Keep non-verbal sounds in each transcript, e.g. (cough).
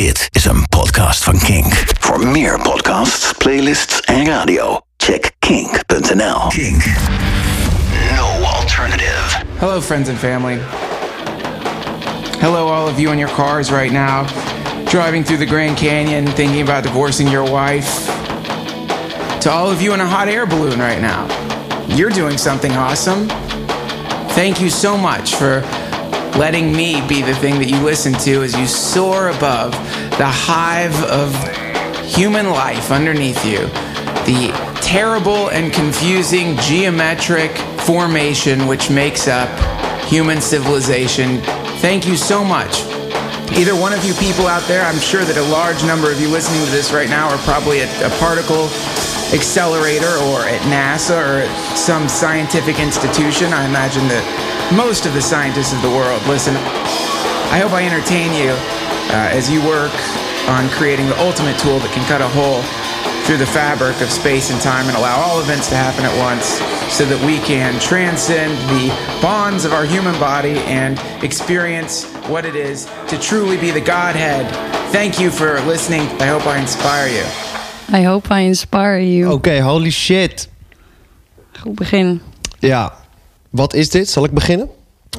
Dit is een podcast van Kink. Voor meer podcasts, playlists en radio, check kink.nl. Kink. No alternative. Hello, friends and family. Hello, all of you in your cars right now, driving through the Grand Canyon, thinking about divorcing your wife. To all of you in a hot air balloon right now, you're doing something awesome. Thank you so much for letting me be the thing that you listen to as you soar above the hive of human life underneath you. The terrible and confusing geometric formation which makes up human civilization. Thank you so much. Either one of you people out there, I'm sure that a large number of you listening to this right now are probably at a particle accelerator or at NASA or at some scientific institution. I imagine that most of the scientists of the world listen. I hope I entertain you uh, as you work on creating the ultimate tool that can cut a hole through the fabric of space and time and allow all events to happen at once so that we can transcend the bonds of our human body and experience what it is to truly be the Godhead. Thank you for listening. I hope I inspire you. I hope I inspire you. Oké, holy shit. Goed begin. Ja, wat is dit? Zal ik beginnen?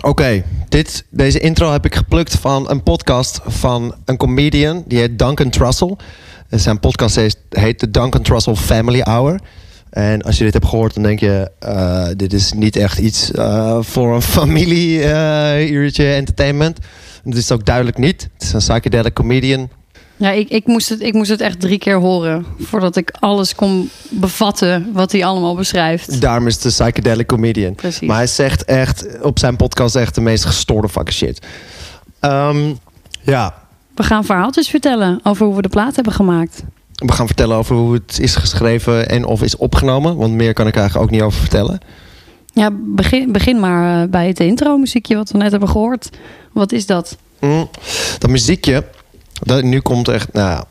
Oké, dit, deze intro heb ik geplukt van een podcast van een comedian. Die heet Duncan Trussell. Zijn podcast heet, heet de Duncan Trussell Family Hour. En als je dit hebt gehoord, dan denk je... eh, dit is niet echt iets eh, voor een (laughs) familie-uurtje entertainment. Dat is het ook duidelijk niet. Het is een psychedelic comedian. Ja, ik, ik, moest het, ik moest het echt drie keer horen voordat ik alles kon bevatten wat hij allemaal beschrijft. Daarom is een psychedelic comedian. Precies. Maar hij zegt echt op zijn podcast echt de meest gestoorde fucking shit. Ehm, ja, We gaan verhaaltjes vertellen over hoe we de plaat hebben gemaakt. we gaan vertellen over hoe het is geschreven en of is opgenomen. Want meer kan ik eigenlijk ook niet over vertellen. Ja, begin, begin maar eh, bij het intro muziekje wat we net hebben gehoord. Wat is dat? Mm, dat muziekje, dat, nu komt echt... Nou,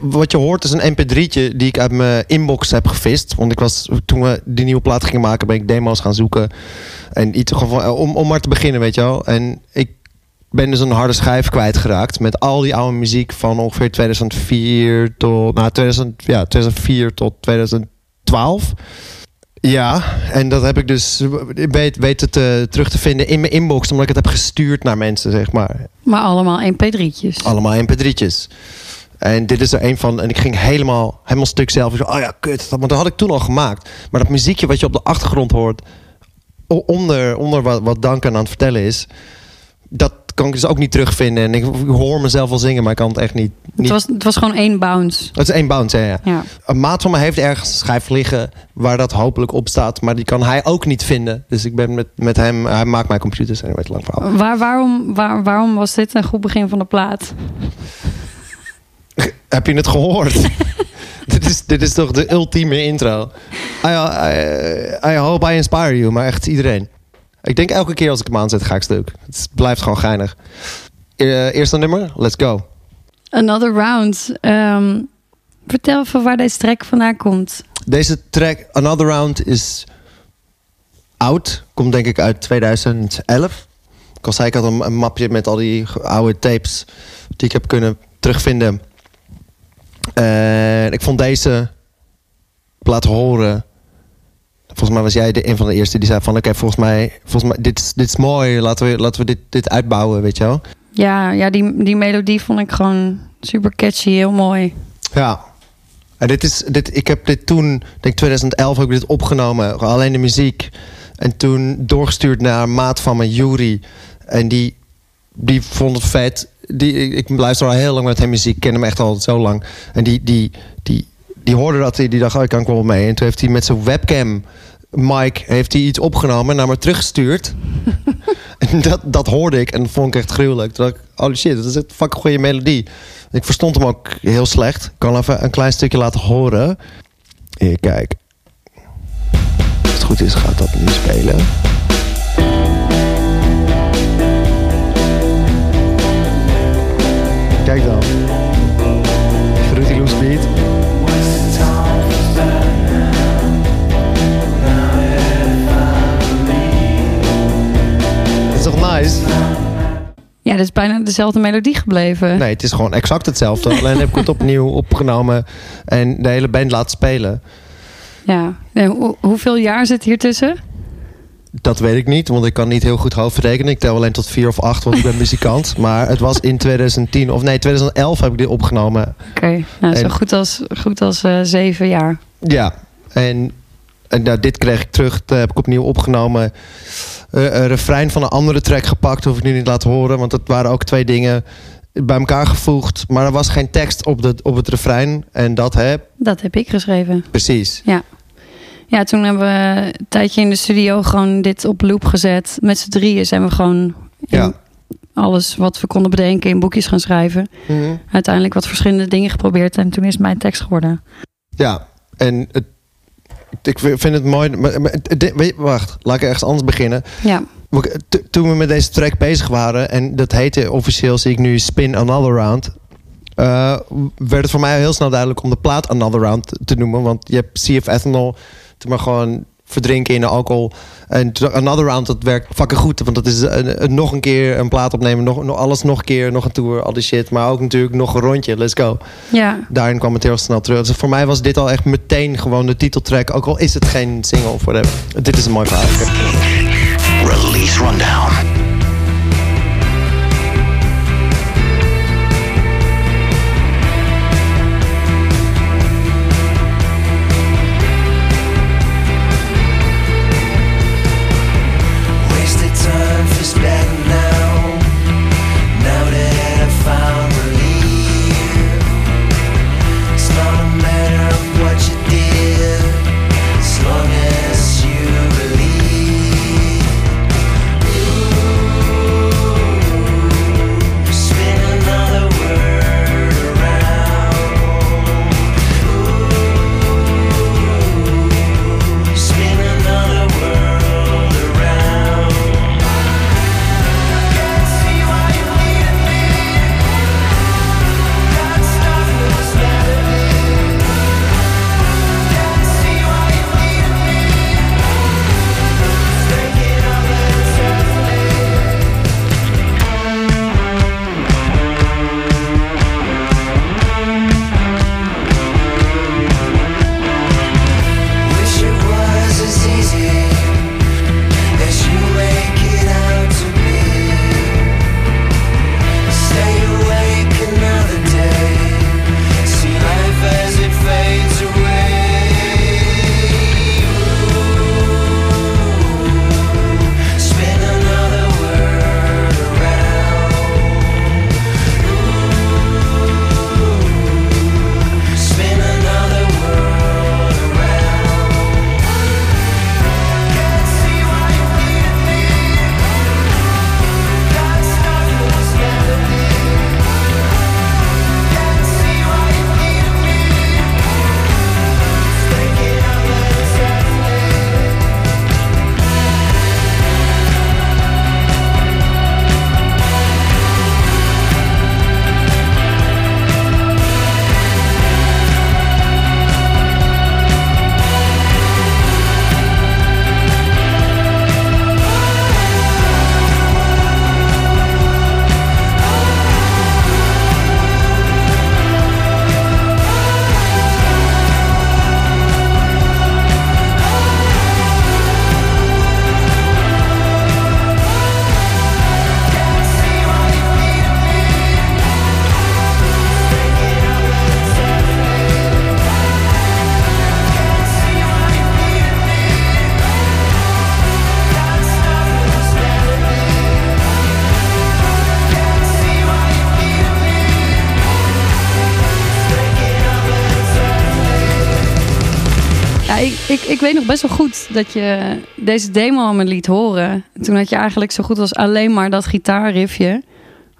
wat je hoort is een mp3'tje die ik uit mijn inbox heb gevist. Want ik was, toen we die nieuwe plaat gingen maken, ben ik demo's gaan zoeken. En iets van- om, om maar te beginnen, weet je wel. En ik ben dus een harde schijf kwijtgeraakt met al die oude muziek van ongeveer 2004 tot, nou, 2000, ja, 2004 tot 2012. Ja, en dat heb ik dus weet, weten te, terug te vinden in mijn inbox, omdat ik het heb gestuurd naar mensen, zeg maar. Maar allemaal mp3'tjes. Allemaal mp3'tjes. En dit is er een van. En ik ging helemaal, helemaal stuk zelf. Ik oh ja, kut. Dat, want dat had ik toen al gemaakt. Maar dat muziekje wat je op de achtergrond hoort... onder, onder wat, wat Duncan aan het vertellen is... dat kan ik dus ook niet terugvinden. En ik, hoor mezelf wel zingen, maar ik kan het echt niet... Het, niet was, het was gewoon één bounce. het is één bounce, ja, ja. Ja. Een maat van me heeft ergens schijf liggen... waar dat hopelijk op staat. Maar die kan hij ook niet vinden. Dus ik ben met, met hem... Hij maakt mijn computers. En weet lang verhaal. Waar, waarom, waar, waarom was dit een goed begin van de plaat? Heb je het gehoord? (laughs) dit, is, dit is toch de ultieme intro. I, I, I hope I inspire you, maar echt iedereen. Ik denk elke keer als ik hem aanzet, ga ik stuk. Het blijft gewoon geinig. Eh, eerste nummer, let's go. Another Round. Ehm, vertel even waar deze track vandaan komt. Deze track, Another Round, is oud. Komt denk ik uit 2011. Ik al zei, ik had een, een mapje met al die oude tapes... die ik heb kunnen terugvinden. En ik vond deze laten horen... Volgens mij was jij de, een van de eerste die zei van... oké, volgens mij, volgens mij dit, is- dit is mooi. Laten we, laten we dit, dit uitbouwen, weet je wel? Ja, ja die, die melodie vond ik gewoon super catchy, heel mooi. Ja. En dit is, dit, ik heb dit toen, denk 2011, heb ik dit opgenomen. Alleen de muziek. En toen doorgestuurd naar een maat van me, Yuri. En die, die vond het vet. Die, ik, luister al heel lang met hem muziek. Ik ken hem echt al zo lang. En die, die, die, die hoorde dat. Die, die dacht, oh, ik kan ik wel mee. En toen heeft hij met zijn webcam... Mike heeft hij iets opgenomen en naar me teruggestuurd. (laughs) en dat, dat hoorde ik en dat vond ik echt gruwelijk. Toen dacht ik, oh shit, dat is een fucking goede melodie. Ik verstond hem ook heel slecht. Ik kan even een klein stukje laten horen. Hier, kijk. Als het goed is, gaat dat nu spelen. Is bijna dezelfde melodie gebleven. Nee, het is gewoon exact hetzelfde. Alleen heb ik het opnieuw (laughs) opgenomen en de hele band laten spelen. Ja. Hoe- hoeveel jaar zit hier tussen? Dat weet ik niet, want ik kan niet heel goed hoofdrekenen. Ik tel alleen tot vier of acht, want ik ben muzikant. (laughs) Maar het was in 2010, of nee, 2011 heb ik dit opgenomen. Oké, nou, zo En- goed als, goed als eh, zeven jaar. Ja, en, en nou, dit kreeg ik terug. Dat heb ik opnieuw opgenomen. Eh, een refrein van een andere track gepakt. Hoef ik nu niet te laten horen. Want dat waren ook twee dingen bij elkaar gevoegd. Maar er was geen tekst op, de, op het refrein. En dat heb Dat heb ik geschreven. precies. Ja, toen hebben we een tijdje in de studio gewoon dit op loop gezet. Met z'n drieën zijn we gewoon Ja. alles wat we konden bedenken in boekjes gaan schrijven. Mhm. Uiteindelijk wat verschillende dingen geprobeerd en toen is mijn tekst geworden. Ja, en het, ik vind het mooi. Maar, dit- wacht, laat ik ergens anders beginnen. Ja, Toen we met deze track bezig waren, en dat heette officieel, zie ik nu Spin Another Round. eh, werd het voor mij heel snel duidelijk om de plaat Another Round te noemen. Want je hebt Sea of Ethanol, maar gewoon verdrinken in de alcohol. En Another Round, dat werkt fucking goed. Want dat is een, een- nog een keer een plaat opnemen, nog, nog alles nog een keer, nog een tour, al die shit. Maar ook natuurlijk nog een rondje, let's go. ja. Daarin kwam het heel snel terug. Dus voor mij was dit al echt meteen gewoon de titeltrack. Ook al is het geen single of whatever. Dit is een mooi verhaal. Release Rundown. Ja, ik, ik, ik weet nog best wel goed dat je deze demo aan me liet horen. Toen had je eigenlijk zo goed als alleen maar dat gitaarriffje.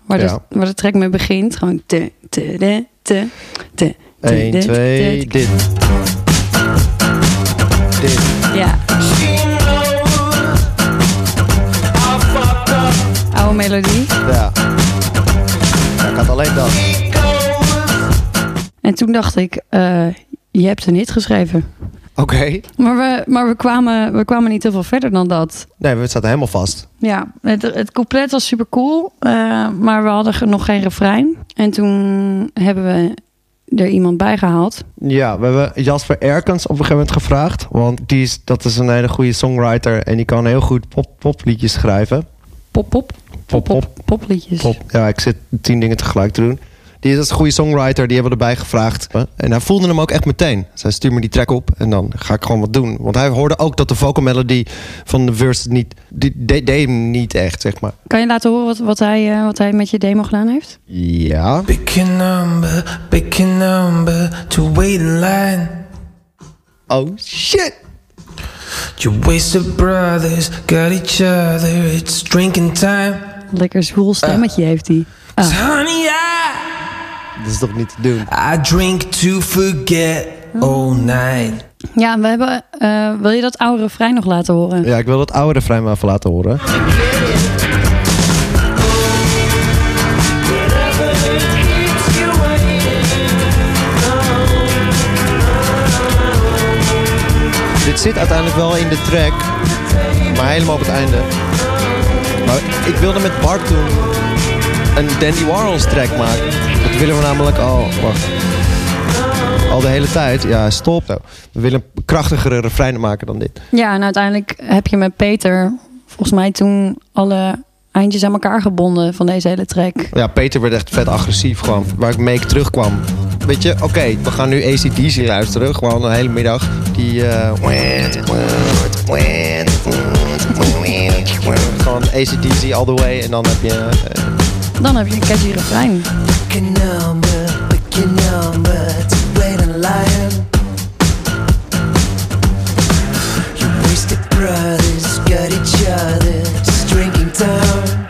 Waar, Ja. de, waar de track mee begint. Gewoon te, te, de, te, te, te, 1, de, 2, te. dit. Dit. Ja, oude melodie. Ja. ja. Ik had alleen dat. En toen dacht ik, eh, je hebt een hit geschreven. Oké. Maar, we, maar we, kwamen, we kwamen niet heel veel verder dan dat. Nee, we zaten helemaal vast. Ja, het, het couplet was super cool, maar we hadden nog geen refrein. En toen hebben we er iemand bij gehaald. Ja, we hebben Jasper Erkens op een gegeven moment gevraagd. Want die is, dat is een hele goede songwriter. En die kan heel goed pop, popliedjes schrijven. Pop, pop, Pop, pop. popliedjes. Pop. Ja, ik zit tien dingen tegelijk te doen. Die is dat is een goede songwriter, die hebben we erbij gevraagd. En hij voelde hem ook echt meteen. Zij stuur me die track op en dan ga ik gewoon wat doen. Want hij hoorde ook dat de vocal melody van de verse niet... Die deed hem niet echt, zeg maar. Kan je laten horen wat, wat, hij, eh, wat hij met je demo gedaan heeft? Ja. Pick a number, pick a number to wait in line. Oh, shit. You wasted brothers, got each other, it's drinking time. Lekker zwoel stemmetje heeft hij. Ah. Honey, I, Dat is toch niet te doen? I drink to forget all night. Ja, we hebben. eh, wil je dat oude refrein nog laten horen? Ja, ik wil dat oude refrein maar even laten horen. Dit zit uiteindelijk wel in de track, maar helemaal op het einde. Maar ik wilde met Bart toen een Dandy Warhols track maken. Dat willen we namelijk al, wacht, al de hele tijd. Ja, stop. nou. We willen krachtigere refreinen maken dan dit. Ja, en uiteindelijk heb je met Peter volgens mij toen alle eindjes aan elkaar gebonden van deze hele track. Ja, Peter werd echt vet agressief gewoon. Waar ik mee terugkwam. Weet je, oké, we gaan nu ACDC luisteren. Gewoon een hele middag. Die... eh gewoon ACDC all the way. En dan heb je... eh, Dan heb je een catchy refrein. A. You brothers, got each drinking time.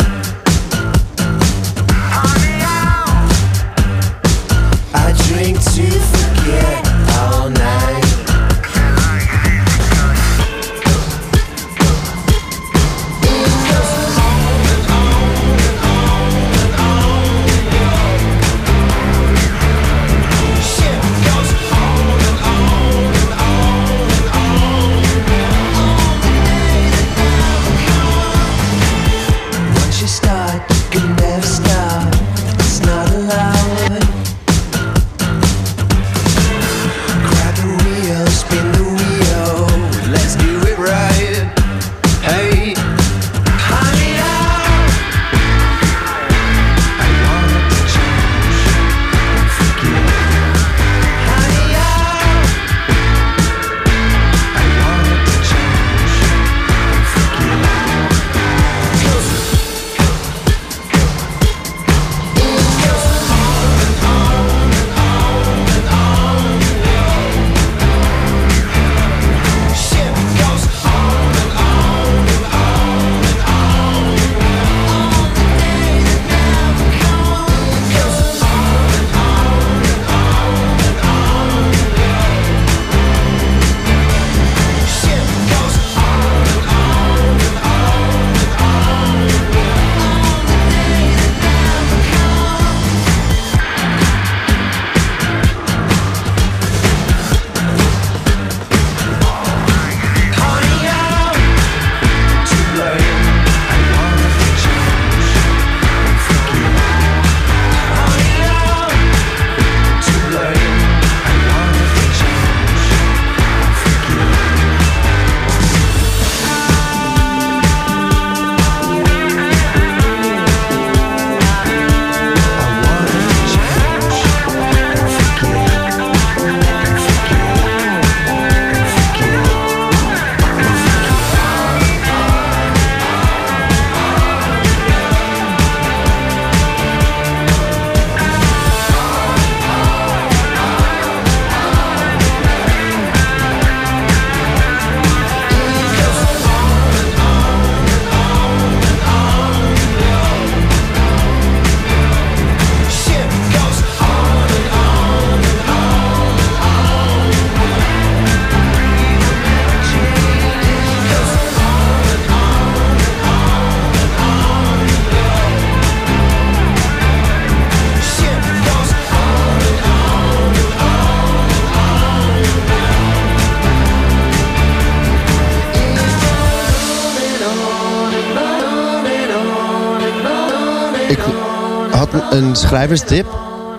Schrijversdip.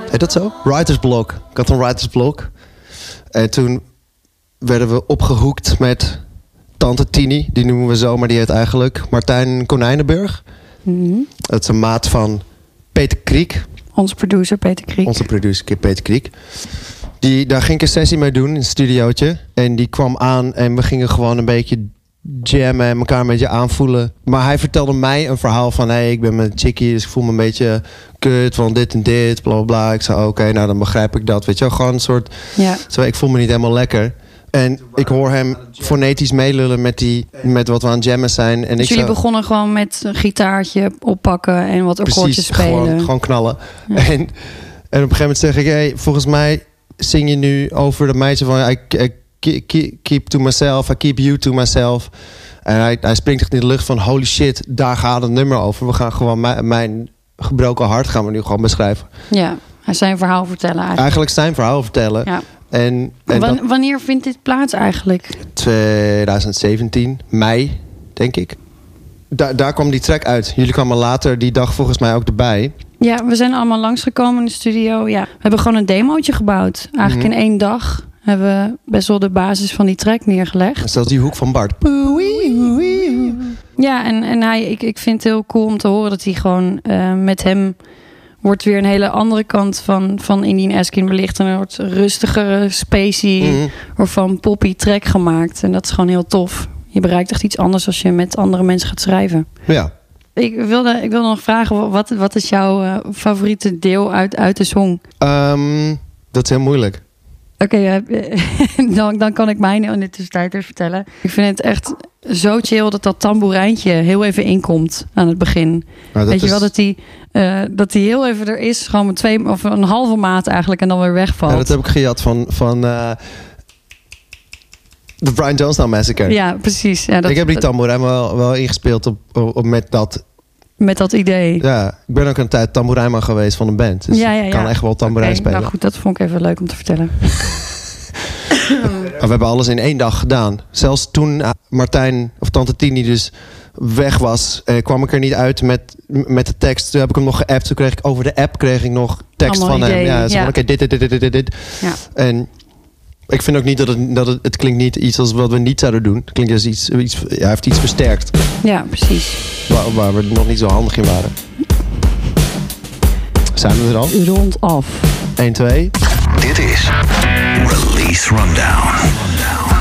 Heet dat zo? Writersblok. Ik had een writersblok. En toen werden we opgehoekt met Tante Tini. Die noemen we zo, maar die heet eigenlijk Martijn Konijnenburg. Dat is een maat van Peter Kriek. Onze producer Peter Kriek. Onze producer Peter Kriek. Die, daar ging ik een sessie mee doen in een studiootje. En die kwam aan en we gingen gewoon een beetje jammen en elkaar een beetje aanvoelen. Maar hij vertelde mij een verhaal van... hé, hey, ik ben met een chickie, dus ik voel me een beetje kut van dit en dit, bla bla bla. Ik zei, oké, nou dan begrijp ik dat. Weet je wel, gewoon een soort... Ja. Zo, ik voel me niet helemaal lekker. En ik hoor hem fonetisch meelullen met, die, met wat we aan het jammen zijn. En Dus ik jullie zo- begonnen gewoon met een gitaartje oppakken en wat akkoordjes spelen. Gewoon, gewoon knallen. En, en op een gegeven moment zeg ik... Hey, volgens mij zing je nu over dat meisje van... I, I keep, keep to myself, I keep you to myself. En hij, hij springt echt in de lucht van... Holy shit, daar gaat het nummer over. We gaan gewoon mijn, mijn gebroken hart gaan we nu gewoon beschrijven. Ja, hij zijn verhaal vertellen eigenlijk. Eigenlijk zijn verhaal vertellen. Ja. En, en dat wanneer vindt dit plaats eigenlijk? 2017, mei, denk ik. Daar, daar kwam die track uit. Jullie kwamen later die dag volgens mij ook erbij. Ja, we zijn allemaal langsgekomen in de studio. Ja, we hebben gewoon een demootje gebouwd. Eigenlijk Mhm. in één dag hebben we best wel de basis van die track neergelegd. Zelfs die hoek van Bart. Ja, en, en hij, ik, ik vind het heel cool om te horen dat hij gewoon eh, met hem wordt weer een hele andere kant van, van Indian Askin belicht. En er wordt een rustigere, spacey Mhm. of van poppy track gemaakt. En dat is gewoon heel tof. Je bereikt echt iets anders als je met andere mensen gaat schrijven. Ja. Ik wilde, ik wilde nog vragen, wat, wat is jouw eh, favoriete deel uit, uit de song? Ehm, dat is heel moeilijk. Oké, (laughs) dan, dan kan ik mij in de tussentijd vertellen. Ik vind het echt zo chill dat dat tamboerijntje heel even inkomt aan het begin. Weet je wel, dat die, eh, dat die heel even er is, gewoon met twee of een halve maat eigenlijk en dan weer wegvalt. Ja, dat heb ik gejat van, van eh, de Brian Jonestown Massacre. Ja, precies. Ja, dat, ik heb die tamboerijn wel, wel ingespeeld op, op, met dat. Met dat idee. Ja, ik ben ook een tijd tamboerijnman geweest van een band. Dus Ja, ja, ik ja. kan echt wel tamboerijn Oké, spelen. Nou goed, dat vond ik even leuk om te vertellen. We hebben alles in één dag gedaan. Zelfs toen eh, Martijn of Tante Tini dus weg was, eh, kwam ik er niet uit met, met de tekst. Toen heb ik hem nog geappt. Toen kreeg ik over de app kreeg ik nog tekst Allemaal van hem. Ja, zo ja. oké, dit, dit, dit, dit, dit, dit. Ja. En ik vind ook niet dat het, dat het, het klinkt niet iets als wat we niet zouden doen. Het klinkt als iets, iets ja, hij heeft iets versterkt. Ja, precies. Waar, waar we nog niet zo handig in waren. Zijn we er al? Rond af. 1, 2. Dit is Release Rundown. fell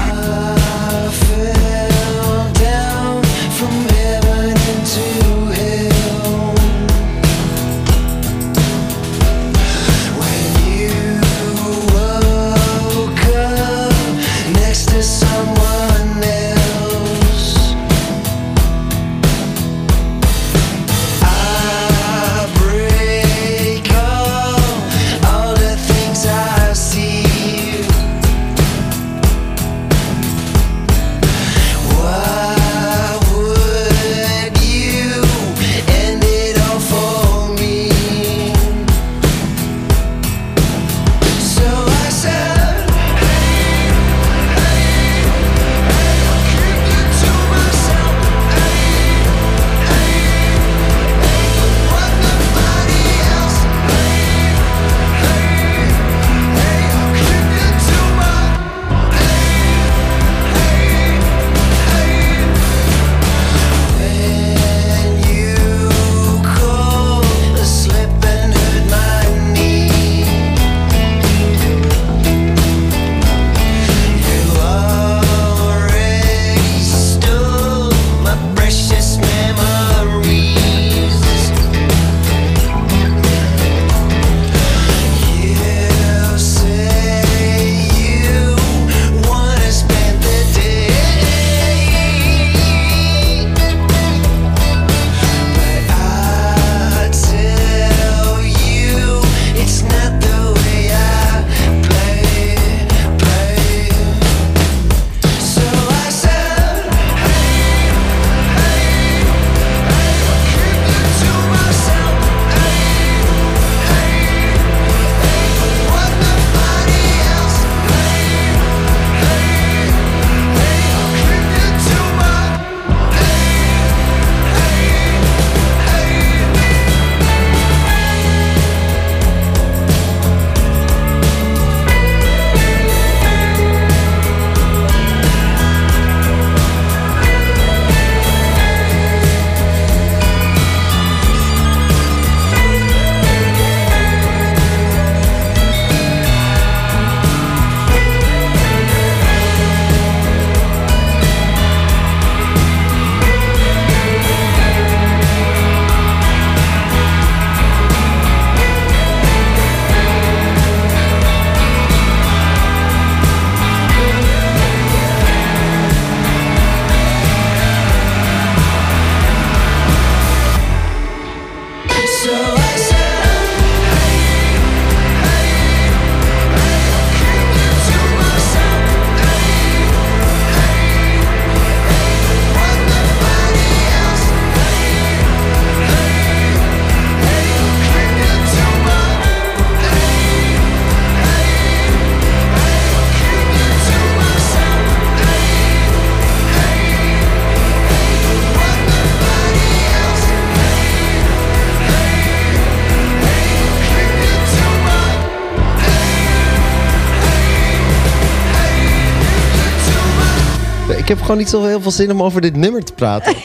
ik heb gewoon niet zo heel veel zin om over dit nummer te praten. (laughs)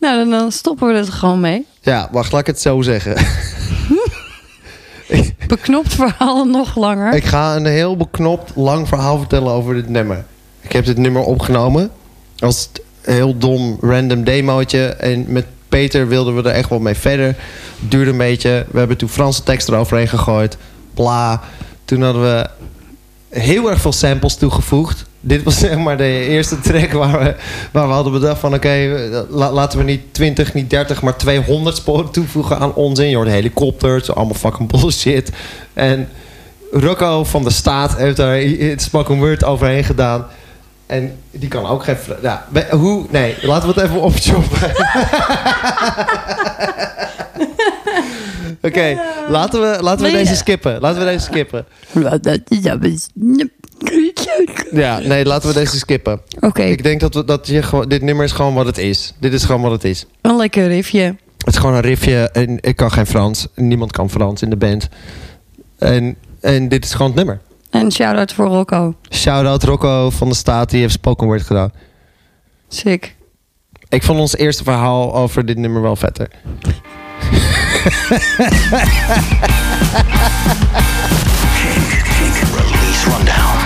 Nou, dan, dan stoppen we er gewoon mee. Ja, wacht, laat ik het zo zeggen. (laughs) Beknopt verhaal nog langer. Ik ga een heel beknopt, lang verhaal vertellen over dit nummer. Ik heb dit nummer opgenomen als heel dom, random demootje. En met Peter wilden we er echt wel mee verder. Duurde een beetje. We hebben toen Franse tekst eroverheen gegooid. Bla. Toen hadden we heel erg veel samples toegevoegd. Dit was (laughs) zeg maar de eerste track waar we, waar we hadden bedacht van... oké, la- laten we niet 20, niet 30, maar 200 sporen toevoegen aan onzin. Je hoort helikopters, allemaal fucking (laughs) bullshit. En Rocco van de Staat heeft daar het spoken word overheen gedaan. En die kan ook geen... Ja, hoe... Nee, laten we het even opchoppen. (laughs) Oké, laten we, laten we deze skippen. Laten we deze skippen. Ja, nee, laten we deze skippen. Oké, Ik denk dat, we, dat je gewoon, dit nummer is gewoon wat het is. Dit is gewoon wat het is. een lekker riffje. Het is gewoon een riffje en ik kan geen Frans. Niemand kan Frans in de band. En, en dit is gewoon het nummer. En shout-out voor Rocco. Shout-out Rocco van de Staat, die heeft spoken word gedaan. Sick. Ik vond ons eerste verhaal over dit nummer wel vetter. Kink Release Rundown.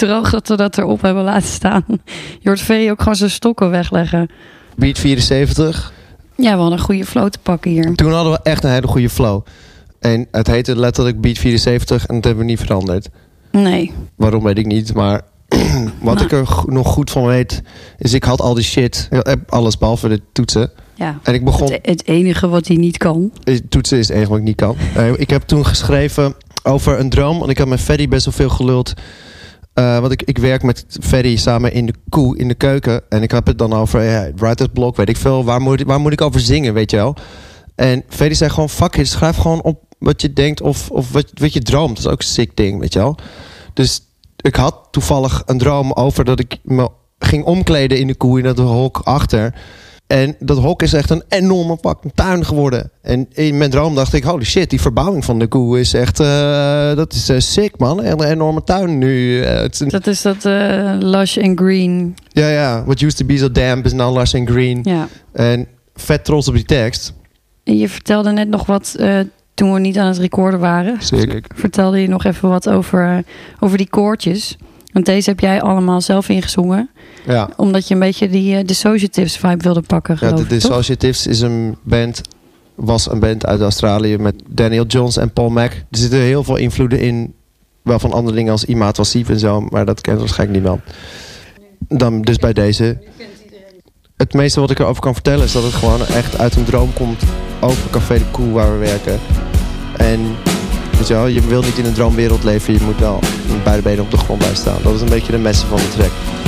Droog dat we dat erop hebben laten staan. Je hoort Vee ook gewoon zijn stokken wegleggen. Beat 74. Ja, we hadden een goede flow te pakken hier. Toen hadden we echt een hele goede flow. En het heette letterlijk Beat 74 en dat hebben we niet veranderd. Nee. Waarom weet ik niet, maar (clears throat) wat Nou. ik er nog goed van weet... is ik had al die shit, eh, alles behalve de toetsen. Ja. En ik begon... Het, het enige wat hij niet kan. Eh, Toetsen is het enige wat ik niet kan. Eh, ik heb toen geschreven over een droom. Want ik had met Ferry best wel veel geluld. Eh, want ik, ik werk met Ferry samen in de koe, in de keuken. En ik heb het dan over ja, writer's block, weet ik veel. Waar moet, waar moet ik over zingen, weet je wel? En Ferry zei gewoon, fuck it, schrijf gewoon op wat je denkt of, of wat, wat je droomt. Dat is ook een sick ding, weet je wel? Dus ik had toevallig een droom over dat ik me ging omkleden in de koe in dat hok achter. En dat hok is echt een enorme fucking tuin geworden. En in mijn droom dacht ik, holy shit, die verbouwing van de koe is echt, eh, dat is eh, sick man. En een enorme tuin nu. eh, een- Dat is dat lush and green. ja, ja, what used to be so damp is now lush and green. Ja. En vet trots op die tekst. En je vertelde net nog wat toen we niet aan het recorden waren. Sick. Vertelde je nog even wat over, over die koortjes. Want deze heb jij allemaal zelf ingezongen. Ja. Omdat je een beetje die eh, Dissociatives vibe wilde pakken, Ja, geloof de? Dissociatives is een band, was een band uit Australië met Daniel Johns en Paul Mac. Er zitten heel veel invloeden in, wel van andere dingen als Imaat Wassief en zo, maar dat kent waarschijnlijk niemand. Dan dus bij deze. Het meeste wat ik erover kan vertellen is dat het gewoon echt uit een droom komt over Café de Koe waar we werken. En weet je wel, je wil niet in een droomwereld leven, je moet wel met beide benen op de grond blijven staan. Dat is een beetje de messe van de track.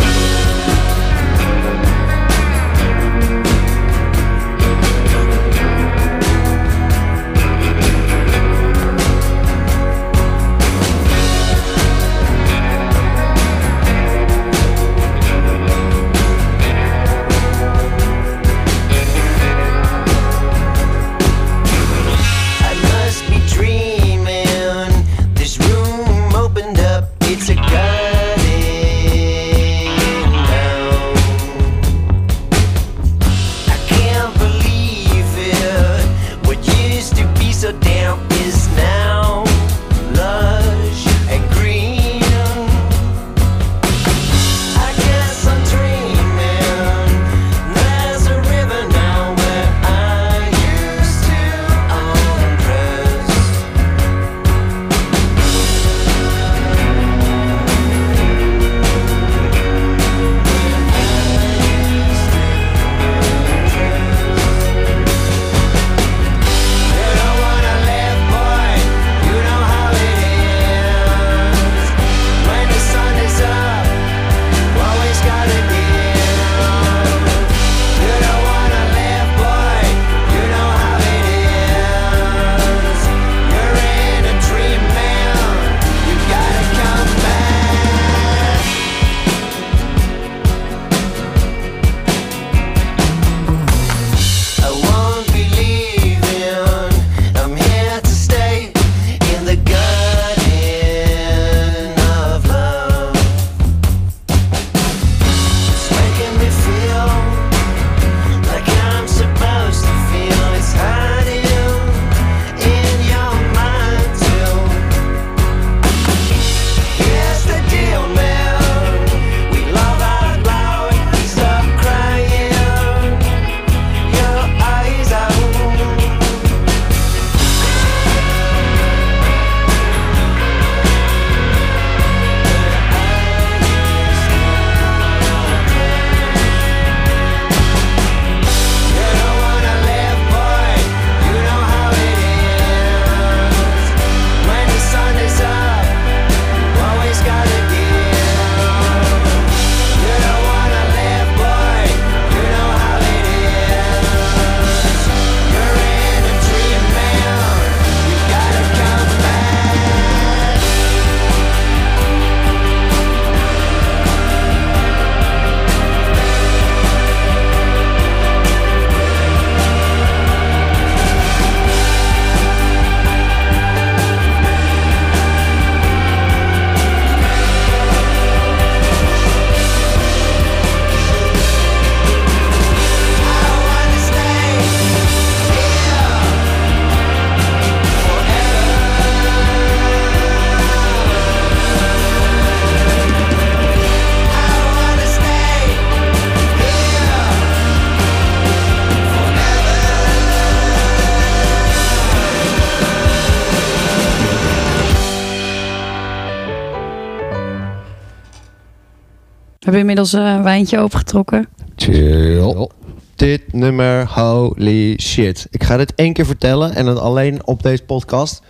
Hebben inmiddels eh, een wijntje opengetrokken. Chill. Dit nummer, holy shit. Ik ga dit één keer vertellen en dan alleen op deze podcast.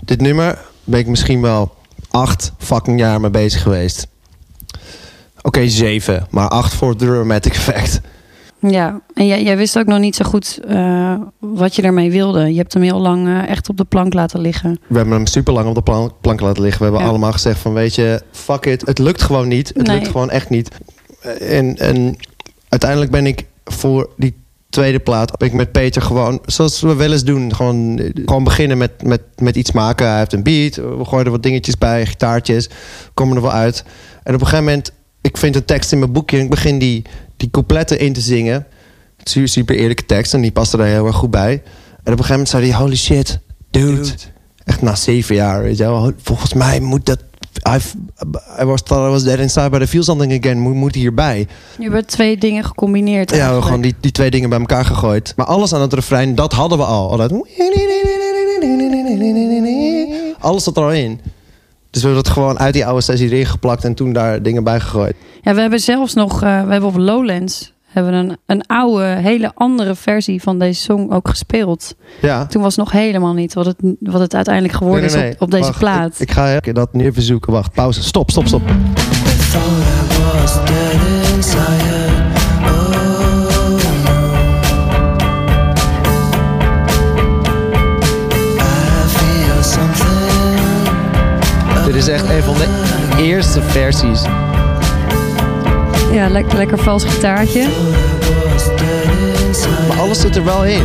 Dit nummer ben ik misschien wel acht fucking jaar mee bezig geweest. Oké, zeven, maar acht voor het dramatic effect. Ja, en jij, jij wist ook nog niet zo goed eh, wat je ermee wilde. Je hebt hem heel lang eh, echt op de plank laten liggen. We hebben hem super lang op de plan- plank laten liggen. We hebben Ja. allemaal gezegd van weet je, fuck it. Het lukt gewoon niet. Het Nee. lukt gewoon echt niet. En, en uiteindelijk ben ik voor die tweede plaat ben ik met Peter gewoon, zoals we wel eens doen, gewoon, eh, gewoon beginnen met, met, met iets maken. Hij heeft een beat, we gooien er wat dingetjes bij, gitaartjes, komen er wel uit. En op een gegeven moment, ik vind een tekst in mijn boekje en ik begin die, die coupletten in te zingen. Het is een super eerlijke tekst en die paste daar heel erg goed bij. En op een gegeven moment zei hij, holy shit, dude. Echt na zeven jaar, weet je wel. Volgens mij moet dat... I've, I was thought I was dead inside, but I feel something again. Moet, moet hierbij. Je hebt twee dingen gecombineerd. Ja, we gewoon die, die twee dingen bij elkaar gegooid. Maar alles aan het refrein, dat hadden we al. al dat... Alles zat er al in. Dus we hebben dat gewoon uit die oude sessie erin geplakt... en toen daar dingen bij gegooid. Ja, we hebben zelfs nog, eh, we hebben op Lowlands hebben een, een oude, hele andere versie van deze song ook gespeeld. Ja. Toen was nog helemaal niet wat het, wat het uiteindelijk geworden Nee, nee, is op, op deze Wacht, plaat. Ik, ik ga even dat nu even zoeken. Wacht, pauze. Stop, stop, stop. Is echt een van de eerste versies. Ja, lekker, lekker vals gitaartje. Maar alles zit er wel in.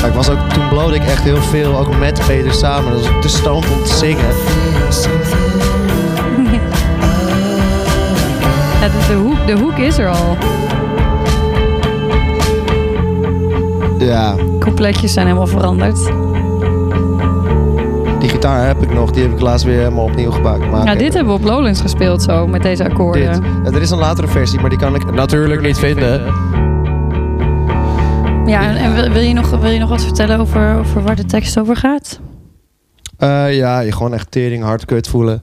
Maar ik was ook, toen blode ik echt heel veel, ook met Peter samen. Dat was te stoned om te zingen. (laughs) Ja, de, de, hoek, de hoek is er al. Ja, Coupletjes zijn helemaal veranderd. Gitaar heb ik nog. Die heb ik laatst weer helemaal opnieuw gemaakt. Maar Ja, dit hebben we op Lowlands gespeeld zo, met deze akkoorden. dit. Ja, er is een latere versie, maar die kan ik natuurlijk niet vinden. Ja, en, en wil, je nog, wil je nog wat vertellen over, over waar de tekst over gaat? Eh, ja, je gewoon echt tering, hard kut voelen.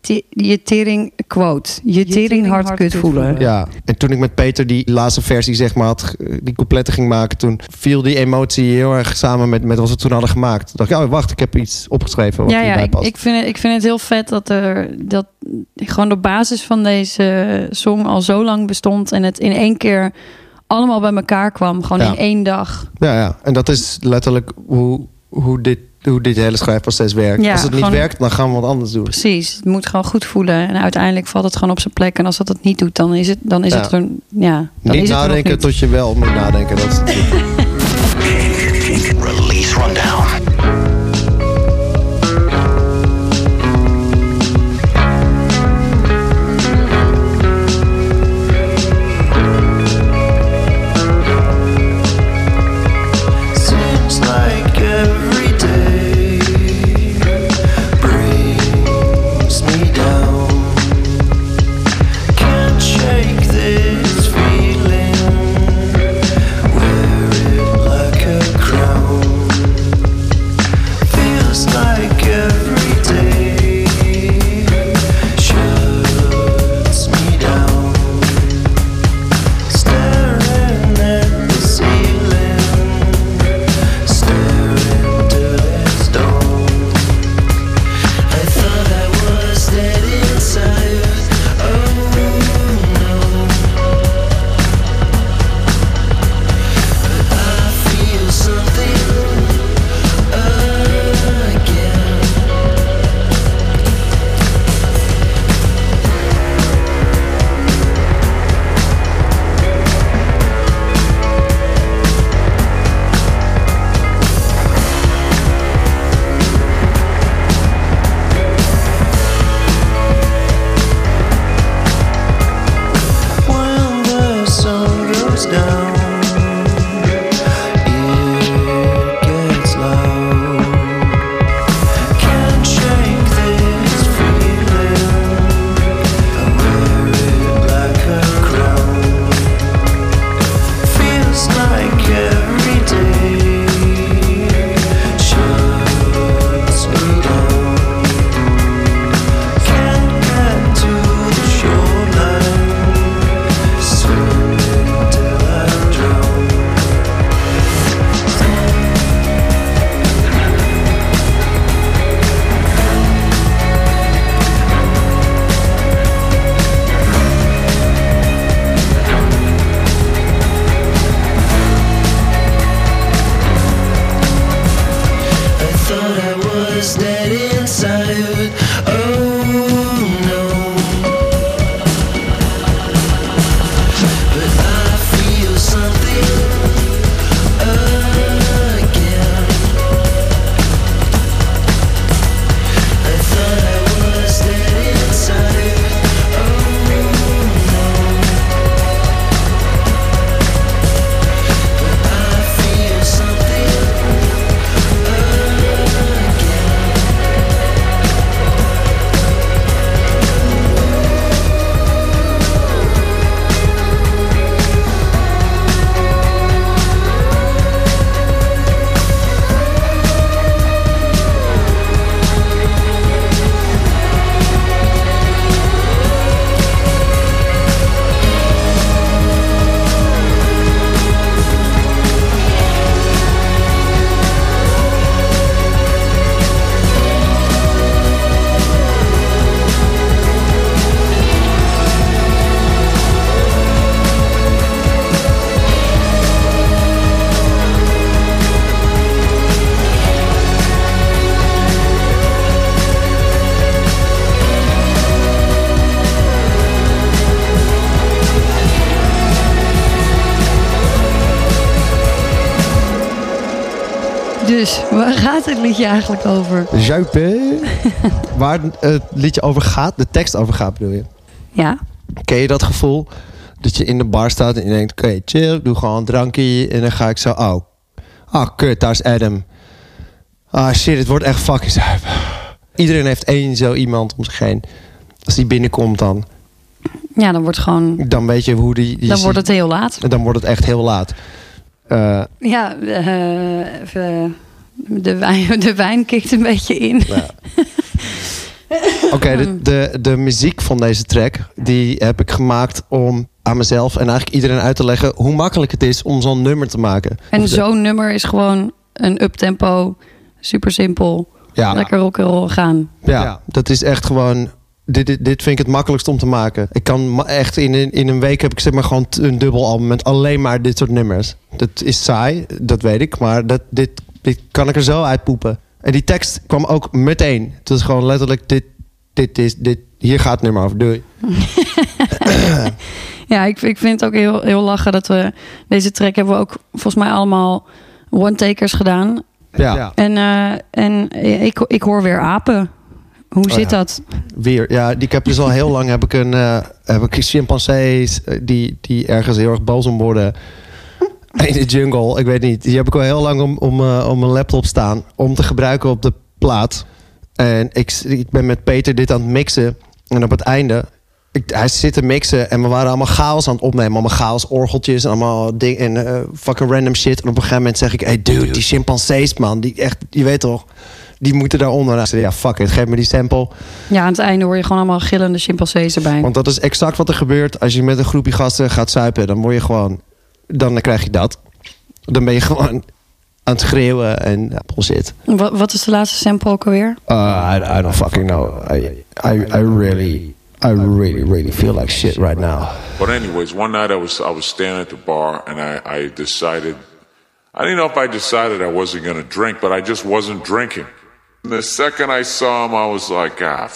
Te- je tering, quote, je, tering hard kut voelen. Ja, en toen ik met Peter die laatste versie, zeg maar, had, ge- die coupletten ging maken, toen viel die emotie heel erg samen met, met wat we toen hadden gemaakt. Toen dacht ik, oh, wacht, ik heb iets opgeschreven wat Ja, ja hierbij ik, past. ik, vind het, ik vind het heel vet dat er dat gewoon de basis van deze song al zo lang bestond en het in één keer allemaal bij elkaar kwam. Gewoon Ja. in één dag. Ja, ja, en dat is letterlijk hoe, hoe, dit, hoe dit hele schrijfproces werkt. Ja, Als het niet werkt, dan gaan we wat anders doen. Precies. Het moet gewoon goed voelen. En uiteindelijk valt het gewoon op zijn plek. En als dat het niet doet, dan is het, dan is Ja. het er. Ja, dan niet is het er nadenken niet. tot je wel moet nadenken. Dat is het Release (laughs) Rundown. (laughs) liedje eigenlijk over? Zuipen. (laughs) Waar het liedje over gaat, de tekst over gaat bedoel je. Ja, Ken je dat gevoel? Dat je in de bar staat en je denkt, oké, chill, doe gewoon een drankje. En dan ga ik zo, oh, ah, kut, daar is Adam. Ah, shit, het wordt echt fucking zuip. Iedereen heeft één zo iemand om zich heen. Als die binnenkomt dan, ja dan wordt gewoon... dan weet je hoe die... die Dan wordt het heel laat. Dan wordt het echt heel laat. Eh, Ja, eh, even, de, wijn, (laughs) de wijn kikt een beetje in. (laughs) Oké, de, de, de muziek van deze track, die heb ik gemaakt om aan mezelf en eigenlijk iedereen uit te leggen hoe makkelijk het is om zo'n nummer te maken. En zo'n nummer is gewoon een uptempo, super simpel, ja, lekker rock'n'roll gaan. Ja, dat is echt gewoon. Dit, dit, dit vind ik het makkelijkst om te maken. Ik kan echt in, een- in een week heb ik zeg maar gewoon een dubbel album met alleen maar dit soort nummers. Dat is saai, dat weet ik, maar dat, dit, dit kan ik er zo uitpoepen. En die tekst kwam ook meteen. Het is gewoon letterlijk dit, dit is dit. Hier gaat het nummer over. Doei. (laughs) Ja, ik, ik vind het ook heel, heel lachen dat we deze track hebben we ook volgens mij allemaal one-takers gedaan. Ja, En, eh, en ik, ik hoor weer apen. Hoe zit ja. dat? weer. Ja, die, ik heb dus al heel lang heb ik een eh, heb ik chimpansees eh, die, die ergens heel erg boos om worden. (laughs) In de jungle, ik weet niet. Die heb ik al heel lang om, om, eh, om mijn laptop staan. Om te gebruiken op de plaat. En ik, ik ben met Peter dit aan het mixen. En op het einde, ik, hij zit te mixen. En we waren allemaal chaos aan het opnemen. Allemaal chaos, orgeltjes en allemaal dingen. En eh, fucking random shit. En op een gegeven moment zeg ik: Hey dude, die chimpansees man. Die echt, je weet toch. Die moeten daaronder. Zei, ja, fuck it, geef me die sample. Ja, aan het einde hoor je gewoon allemaal gillende chimpansees erbij. Want dat is exact wat er gebeurt als je met een groepje gasten gaat zuipen. Dan word je gewoon, dan krijg je dat. Dan ben je gewoon aan het schreeuwen en bullshit. Wat, wat is de laatste sample ook alweer? Uh, I, I don't fucking know. I, I, I really, I really, really feel like shit right now. But anyways, one night I was I was standing at the bar and I, I decided I didn't know if I decided I wasn't gonna drink, but I just wasn't drinking. And the second I saw him, I was like, ah,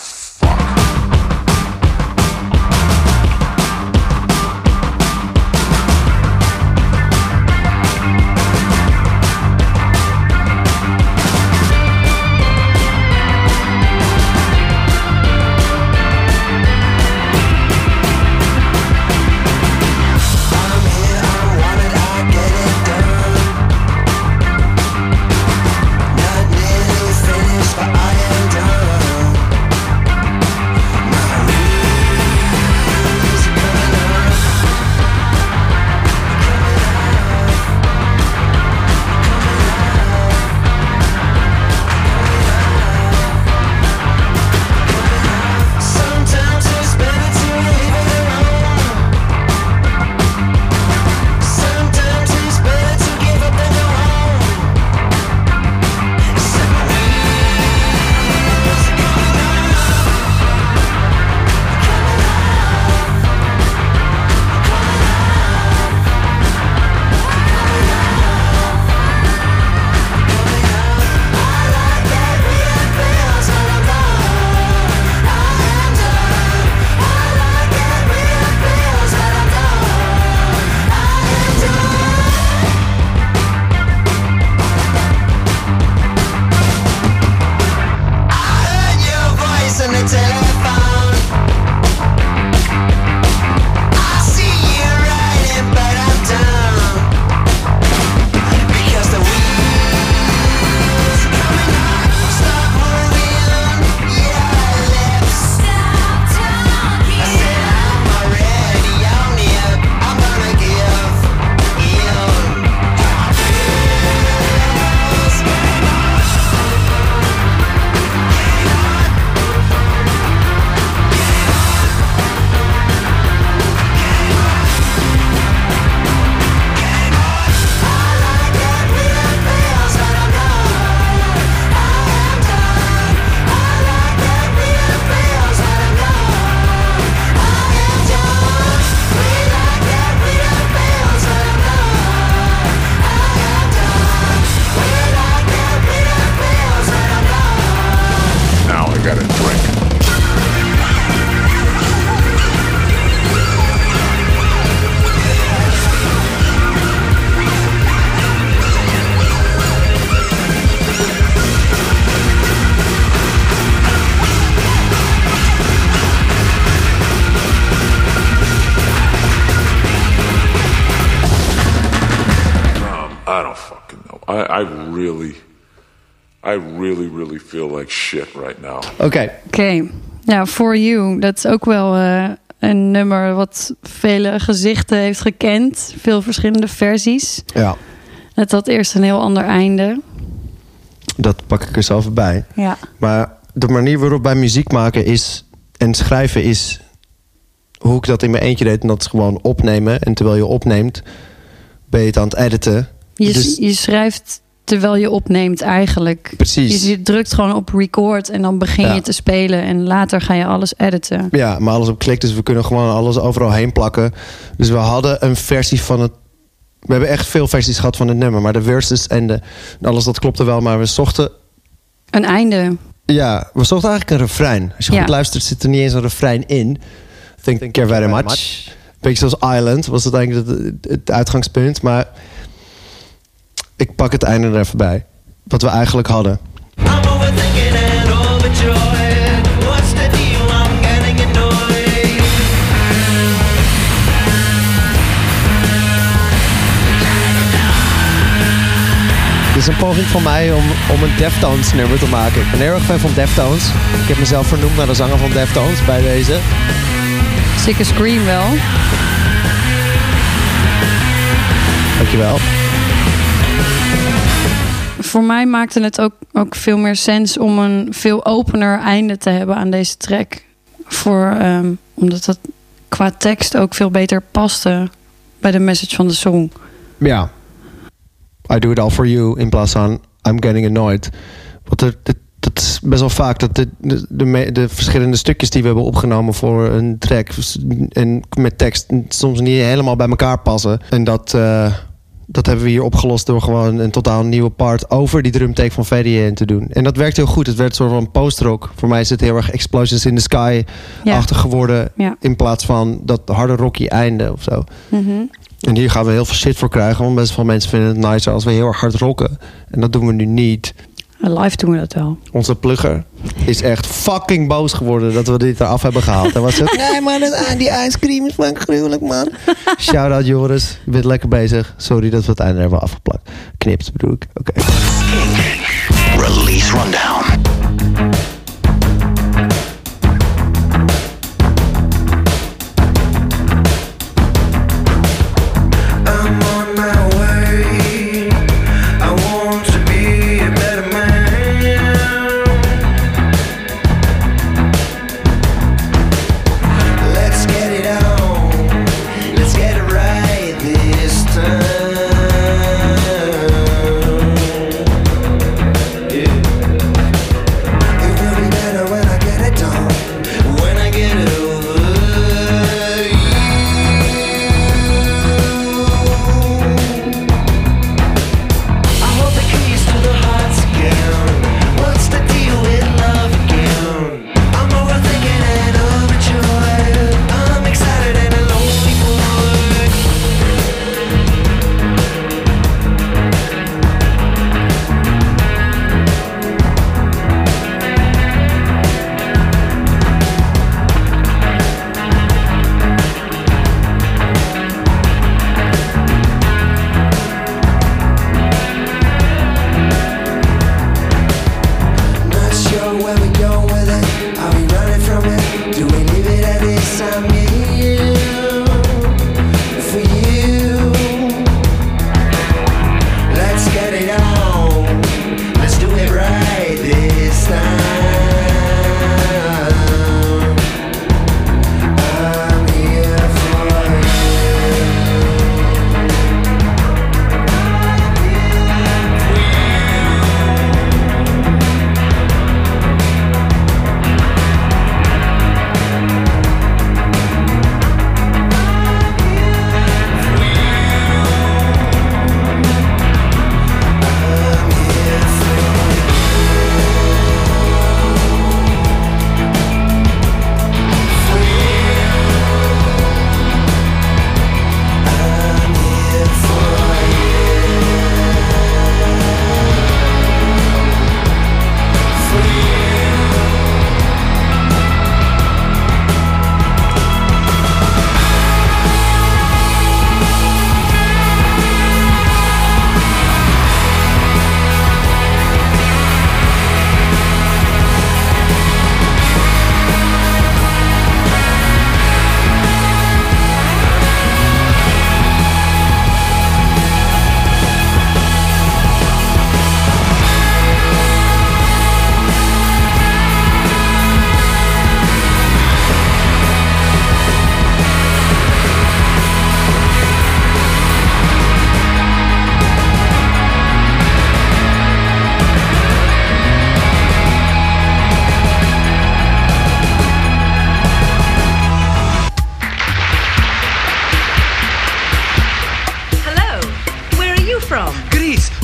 Oké, Oké, ja, For You. Dat is ook wel eh, een nummer wat vele gezichten heeft gekend. Veel verschillende versies. ja, Het had eerst een heel ander einde. dat pak ik er even bij. Ja. Maar de manier waarop wij muziek maken is en schrijven is hoe ik dat in mijn eentje deed. En dat is gewoon opnemen. En terwijl je opneemt, ben je het aan het editen. Je, Dus- je schrijft terwijl je opneemt eigenlijk. Precies. Je, je drukt gewoon op record en dan begin Ja. je te spelen. En later ga je alles editen. Ja, maar alles op klik, dus we kunnen gewoon alles overal heen plakken. Dus we hadden een versie van het. We hebben echt veel versies gehad van het nummer, maar de verses en de, alles dat klopte wel. Maar we zochten, Een einde. ja, we zochten eigenlijk een refrein. Als je Ja. goed luistert, zit er niet eens een refrein in. Thank, Thank you very much. Beetje zoals Island was het eigenlijk het, het uitgangspunt, maar ik pak het einde er even bij. Wat we eigenlijk hadden. Dit is een poging van mij om, om een Deftones nummer te maken. Ik ben heel erg fan van Deftones. Ik heb mezelf vernoemd naar de zanger van Deftones bij deze. Sikke Scream wel. Dankjewel. Voor mij maakte het ook, ook veel meer sens om een veel opener einde te hebben aan deze track. Voor, ehm, omdat dat qua tekst ook veel beter paste bij de message van de song. Ja. I do it all for you in plaats van I'm getting annoyed. Want dat, is best wel vaak dat de, de, de verschillende stukjes die we hebben opgenomen voor een track en met tekst soms niet helemaal bij elkaar passen. En dat, eh, dat hebben we hier opgelost door gewoon een totaal nieuwe part over die drumtake van VDN te doen. En dat werkt heel goed. Het werd een soort van post-rock. Voor mij is het heel erg Explosions in the Sky-achtig geworden. Ja. In plaats van dat harde rocky einde of zo. Mhm. En hier gaan we heel veel shit voor krijgen. Want best veel mensen vinden het nicer als we heel erg hard rocken. En dat doen we nu niet. Live doen we dat wel. Onze plugger is echt fucking boos geworden dat we dit eraf hebben gehaald. Hij was zo, (laughs) nee man, dat- die ijscream is van gruwelijk man. (laughs) Shout-out Joris, je bent lekker bezig. Sorry dat we het einde hebben afgeplakt. Knipt bedoel ik. Oké. Release Rundown.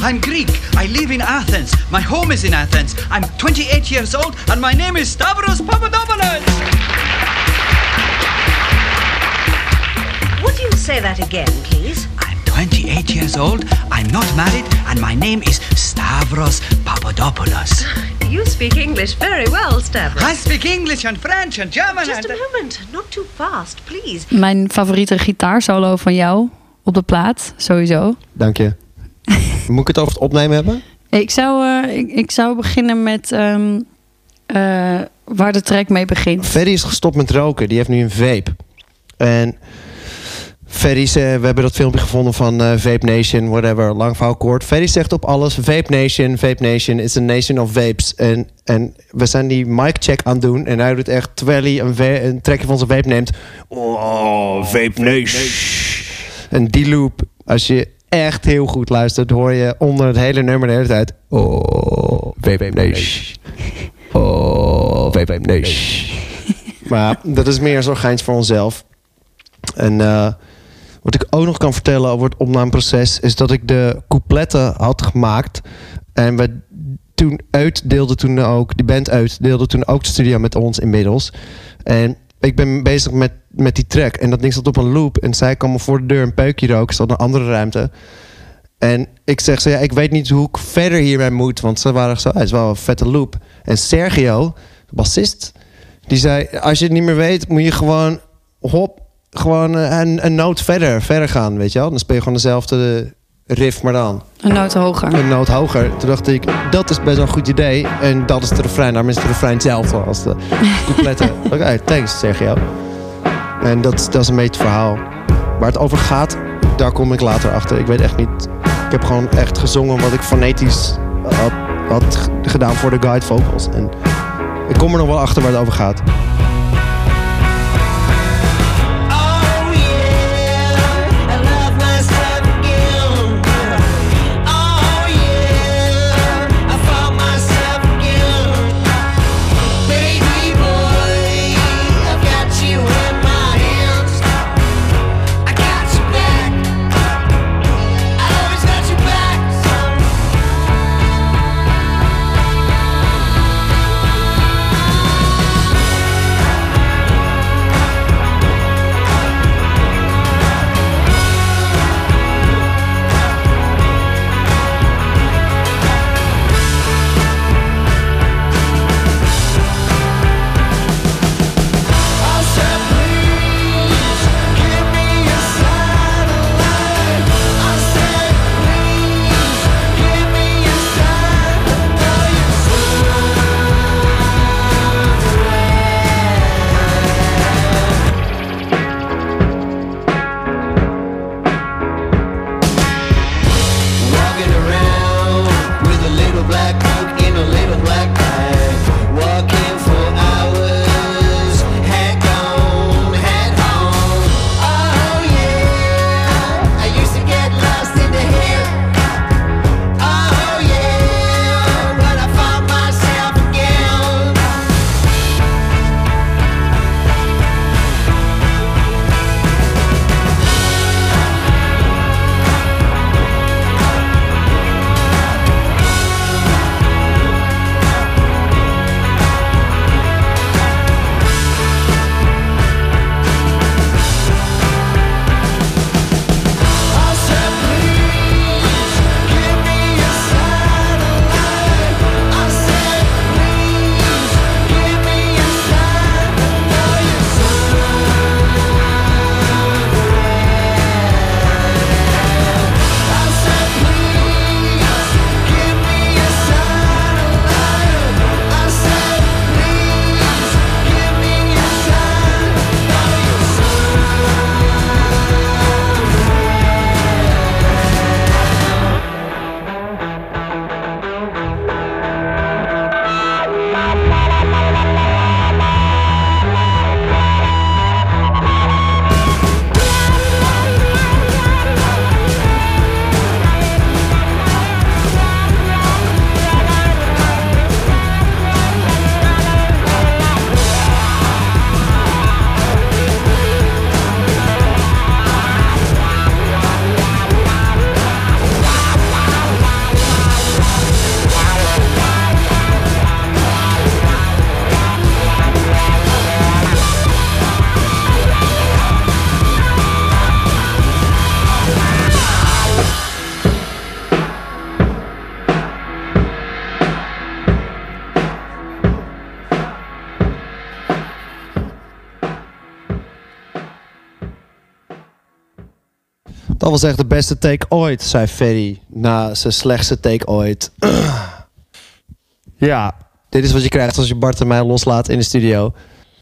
I'm Greek. I live in Athens. My home is in Athens. I'm 28 years old and my name is Stavros Papadopoulos. Would you say that again, please? I'm 28 years old. I'm not married and my name is Stavros Papadopoulos. (sighs) You speak English very well, Stavros. I speak English and French and German Just and... a moment. Not too fast, please. Mijn favoriete gitaarsolo van jou op de plaat, sowieso. Dank je. Moet ik het over het opnemen hebben? Ik zou, eh, ik, ik zou beginnen met ehm, eh, waar de track mee begint. Ferry is gestopt met roken. Die heeft nu een vape. En Ferry, ze- we hebben dat filmpje gevonden van Vape Nation, whatever, lang verhaal kort. Ferry zegt op alles, Vape Nation, Vape Nation is a nation of vapes. En, en we zijn die mic check aan het doen. En hij doet echt, terwijl hij een, een trekje van zijn vape neemt. Oh, Vape Nation. En die loop, als je echt heel goed luistert, hoor je onder het hele nummer de hele tijd. Oh, Vape Nation. Oh, Vape Nation. Maar dat is meer zo'n geintje voor onszelf. En eh, wat ik ook nog kan vertellen over het opnameproces... is dat ik de coupletten had gemaakt. En we toen uitdeelden toen ook... die band uitdeelde toen ook de studio met ons inmiddels. En ik ben bezig met, met die track. En dat ding zat op een loop. En zij kwam voor de deur een peukje roken. Zat in een andere ruimte. En ik zeg ze, ja, ik weet niet hoe ik verder hiermee moet. Want ze waren zo, "Ah, het is wel een vette loop. En Sergio, de bassist, die zei... als je het niet meer weet, moet je gewoon... hop, gewoon eh, een, een noot verder, verder gaan, weet je wel. Dan speel je gewoon dezelfde riff, maar dan Een noot hoger. een noot hoger. Toen dacht ik, dat is best wel een goed idee. En dat is de refrein. Daarom is het refrein hetzelfde als de (laughs) coupletten. Oké, thanks Sergio. En dat, dat is een beetje het verhaal. Waar het over gaat, daar kom ik later achter. Ik weet echt niet. Ik heb gewoon echt gezongen wat ik fonetisch had, gedaan voor de guide vocals. En ik kom er nog wel achter waar het over gaat. Echt de beste take ooit, zei Ferry. Na zijn slechtste take ooit. ja, dit is wat je krijgt als je Bart en mij loslaat in de studio.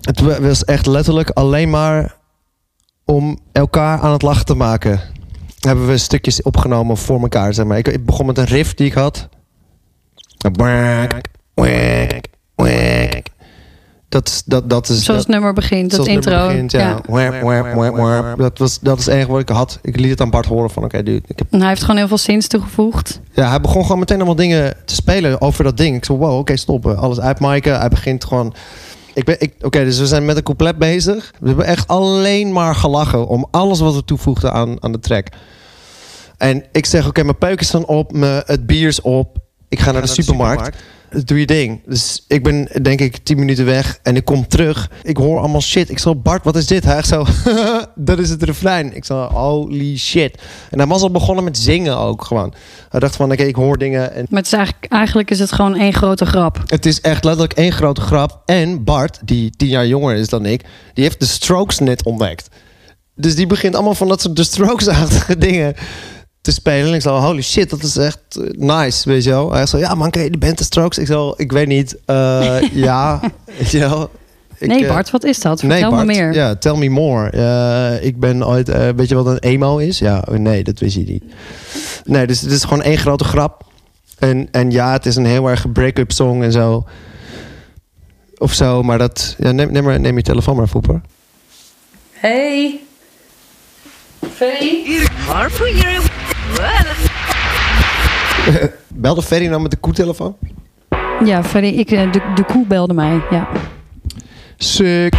Het wa- was echt letterlijk alleen maar om elkaar aan het lachen te maken. Hebben we stukjes opgenomen voor elkaar, zeg maar. Ik, ik begon met een riff die ik had. Dat, is- dat, dat is... Zoals dat- het nummer begint, dat Zoals het intro. nummer begint, ja. Dat, was, dat is het enige wat ik had. Ik liet het aan Bart horen van... Oké, dude. Ik heb... Hij heeft gewoon heel veel zins toegevoegd. Ja, hij begon gewoon meteen allemaal dingen te spelen over dat ding. Ik zei, wow, oké, stoppen. Alles uitmiken. Hij begint gewoon... Ik ben, ik, oké, dus we zijn met een couplet bezig. We hebben echt alleen maar gelachen om alles wat we toevoegden aan, aan de track. En ik zeg, oké, mijn peuk is dan op, mijn, het bier is op. Ik ga naar de supermarkt. Doe je ding. Dus ik ben denk ik 10 minuten weg en ik kom terug. Ik hoor allemaal shit. Ik zo, Bart, wat is dit? Hij echt zo, dat is het refrein. Ik zo, holy shit. En hij was al begonnen met zingen ook gewoon. Hij dacht van, oké, ik hoor dingen. En Maar het is eigenlijk, eigenlijk is het gewoon één grote grap. het is echt letterlijk één grote grap. En Bart, die tien jaar jonger is dan ik, die heeft de Strokes net ontdekt. Dus die begint allemaal van dat soort de Strokes-achtige (laughs) dingen te spelen. En ik zo, holy shit, dat is echt eh, nice, weet je wel. Hij zo, ja man, ken je de band de Strokes? Ik zo, ik weet niet. Eh, (laughs) ja, weet je wel. Ik, nee, eh, Bart, wat is dat? Nee, Vertel Bart. me meer. Ja, tell me more. Eh, ik ben ooit... weet je wat een emo is? Ja, oh, nee, dat wist je niet. Nee, dus het is gewoon één grote grap. En, en ja, het is een heel erg break-up song en zo. Of zo, maar dat... Ja, neem, neem, maar, neem je telefoon maar, Voeper. Hey. Ferry? Waarvoor je... (laughs) Belde Ferry nou met de koetelefoon? Ja, Ferry, ik, eh, de, de koe belde mij. Ja. Sick.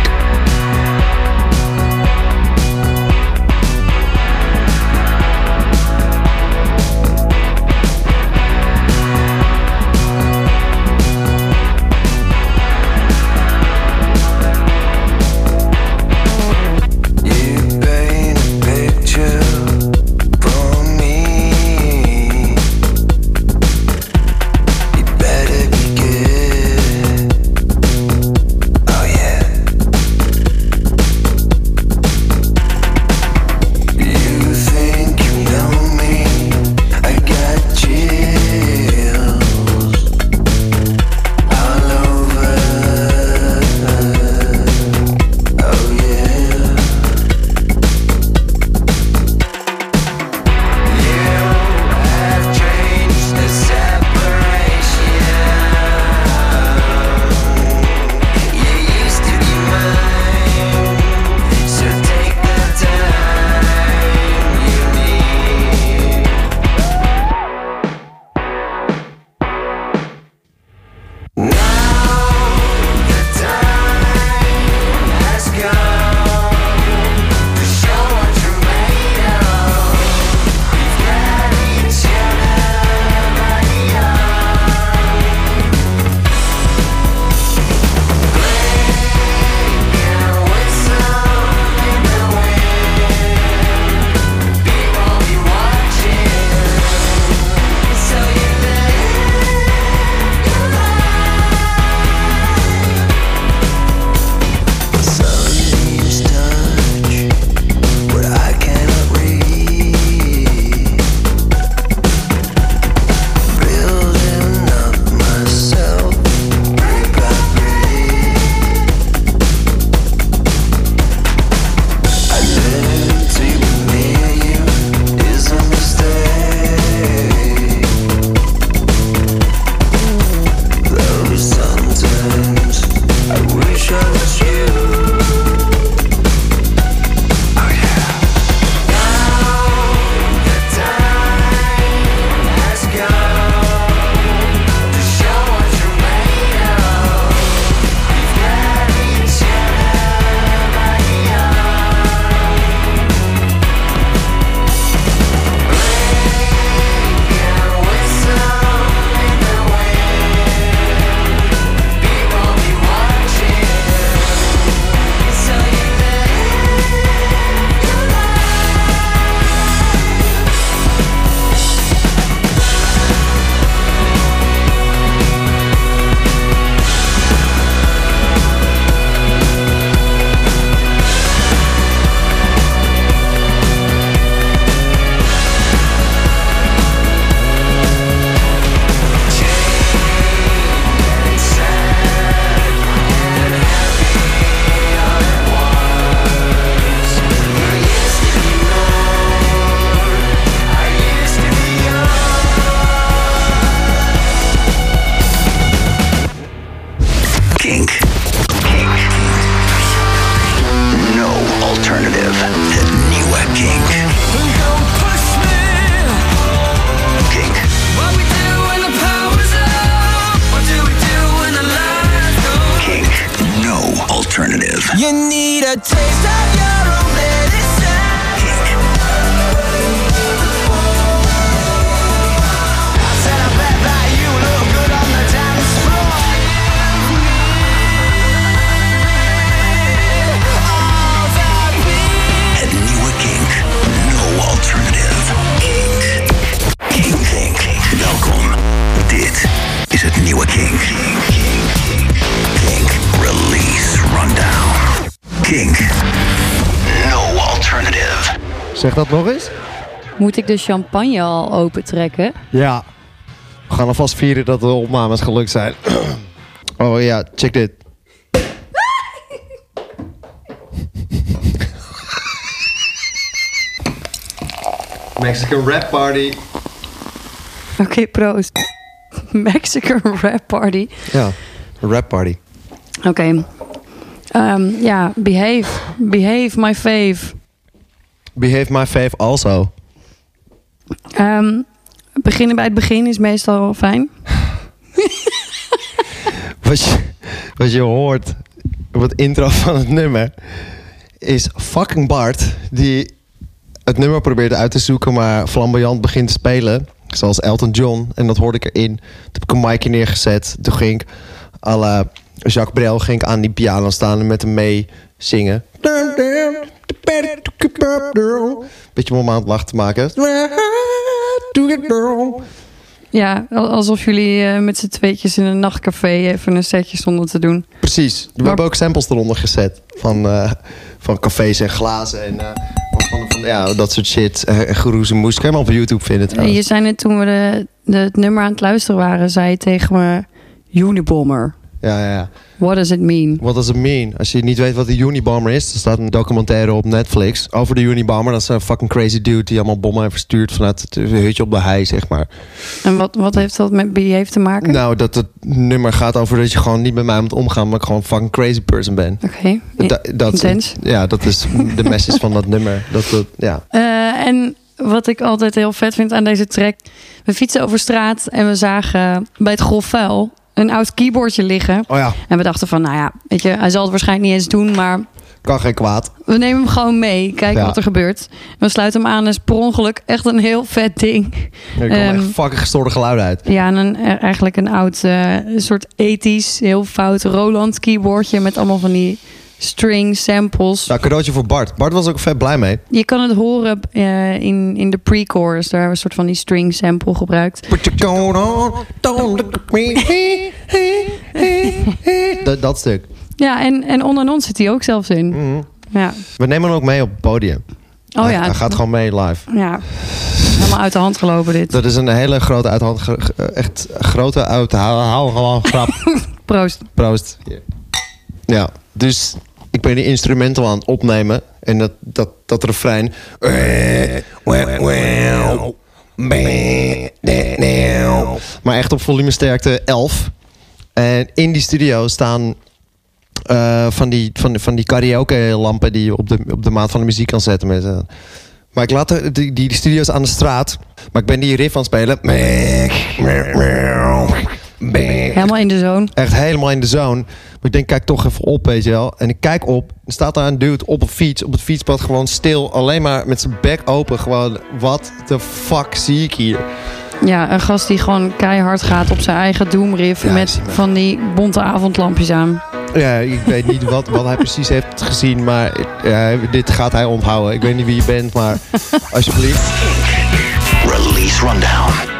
Zeg dat nog eens? Moet ik de champagne al opentrekken? Ja. We gaan alvast vieren dat de opnames gelukt zijn. (clears throat) oh ja, check dit. (laughs) Mexican rap party. Oké, proost. (laughs) Mexican rap party. Ja, rap party. Oké. Ehm, ja, behave. Behave, my fave. Behave my fave also. Ehm, beginnen bij het begin is meestal fijn. (laughs) Wat je, wat je hoort op het intro van het nummer is fucking Bart die het nummer probeert uit te zoeken, maar flamboyant begint te spelen. Zoals Elton John. En dat hoorde ik erin. Toen heb ik een micje neergezet. Toen ging ik à la Jacques Brel ging ik aan die piano staan en met hem mee zingen. Beetje om aan het lachen te maken. Ja, al- alsof jullie eh, met z'n tweetjes in een nachtcafé even een setje stonden te doen. Precies. We hebben ook samples eronder gezet. Van, eh, van cafés en glazen en eh, van, van, ja, dat soort shit. Eh, En geroes en moes. Kan je hem op YouTube vinden trouwens. je zei net toen we de, de, het nummer aan het luisteren waren, zei je tegen me Unibomber. Ja, ja, ja. What does it mean? What does it mean? Als je niet weet wat de Unibomber is, er staat een documentaire op Netflix over de Unibomber. Dat is een fucking crazy dude die allemaal bommen heeft verstuurd vanuit het hutje op de hei, zeg maar. En wat, wat heeft dat met Behave te maken? Nou, dat het nummer gaat over dat je gewoon niet met mij moet omgaan, maar ik gewoon een fucking crazy person ben. Oké, Da- dat, intens. Ja, dat is de message van dat (laughs) nummer. Dat, dat, ja. Eh, en wat ik altijd heel vet vind aan deze track. We fietsen over straat en we zagen bij het grofvuil een oud keyboardje liggen. Oh ja, En we dachten van, nou ja, weet je, hij zal het waarschijnlijk niet eens doen, maar kan geen kwaad. we nemen hem gewoon mee. Kijken Ja. wat er gebeurt. We sluiten hem aan en is per ongeluk echt een heel vet ding. Er komen Ehm, echt fucking gestoorde geluiden uit. Ja, en een, eh, eigenlijk een oud een soort ethisch, heel fout Roland keyboardje met allemaal van die string samples. Nou, cadeautje voor Bart. Bart was ook vet blij mee. Je kan het horen eh, in, in de pre-chorus. Daar hebben we een soort van die string sample gebruikt. Put your coat on, don't look at me. dat, dat stuk. Ja, en, en onder ons zit hij ook zelfs in. Mhm. Ja. We nemen hem ook mee op het podium. Oh hij, ja. hij gaat gewoon mee live. Ja. Helemaal uit de hand gelopen dit. Dat is een hele grote uit de hand, echt grote uit de hou hou gewoon grap. (laughs) Proost. Proost. Ja, dus ik ben die instrumental aan het opnemen en dat, dat, dat refrein. Maar echt op volumesterkte 11. En in die studio staan eh, van, die, van, van die karaoke lampen die je op de, op de maat van de muziek kan zetten. Met, eh. Maar ik laat de, die, die studio's aan de straat. Maar ik ben die riff aan het spelen. Helemaal in de zone. Echt helemaal in de zone. Maar ik denk, kijk toch even op, weet je wel. En ik kijk op. Er staat daar een dude op een fiets. Op het fietspad gewoon stil. Alleen maar met zijn bek open. Gewoon, wat de fuck zie ik hier? Ja, een gast die gewoon keihard gaat op zijn eigen doemriff. Ja, met van die bonte avondlampjes aan. Ja, ik weet niet wat, wat hij precies heeft gezien. Maar ja, dit gaat hij onthouden. Ik weet niet wie je bent, maar (laughs) alsjeblieft. Release Rundown.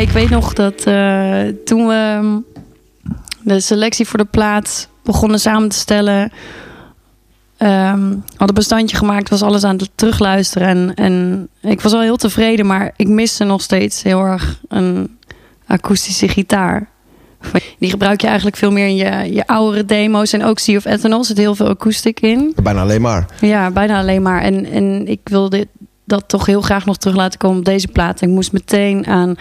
Ik weet nog dat eh, toen we mm, de selectie voor de plaat begonnen samen te stellen, ehm hadden een bestandje gemaakt, was alles aan het terugluisteren. En, en ik was wel heel tevreden, maar ik miste nog steeds heel erg een akoestische gitaar. Die gebruik je eigenlijk veel meer in je, je oudere demo's. En ook Sea of Ethanol zit heel veel akoestiek in. Bijna alleen maar. Ja, bijna alleen maar. En, en ik wilde dat toch heel graag nog terug laten komen op deze plaat. Ik moest meteen aan,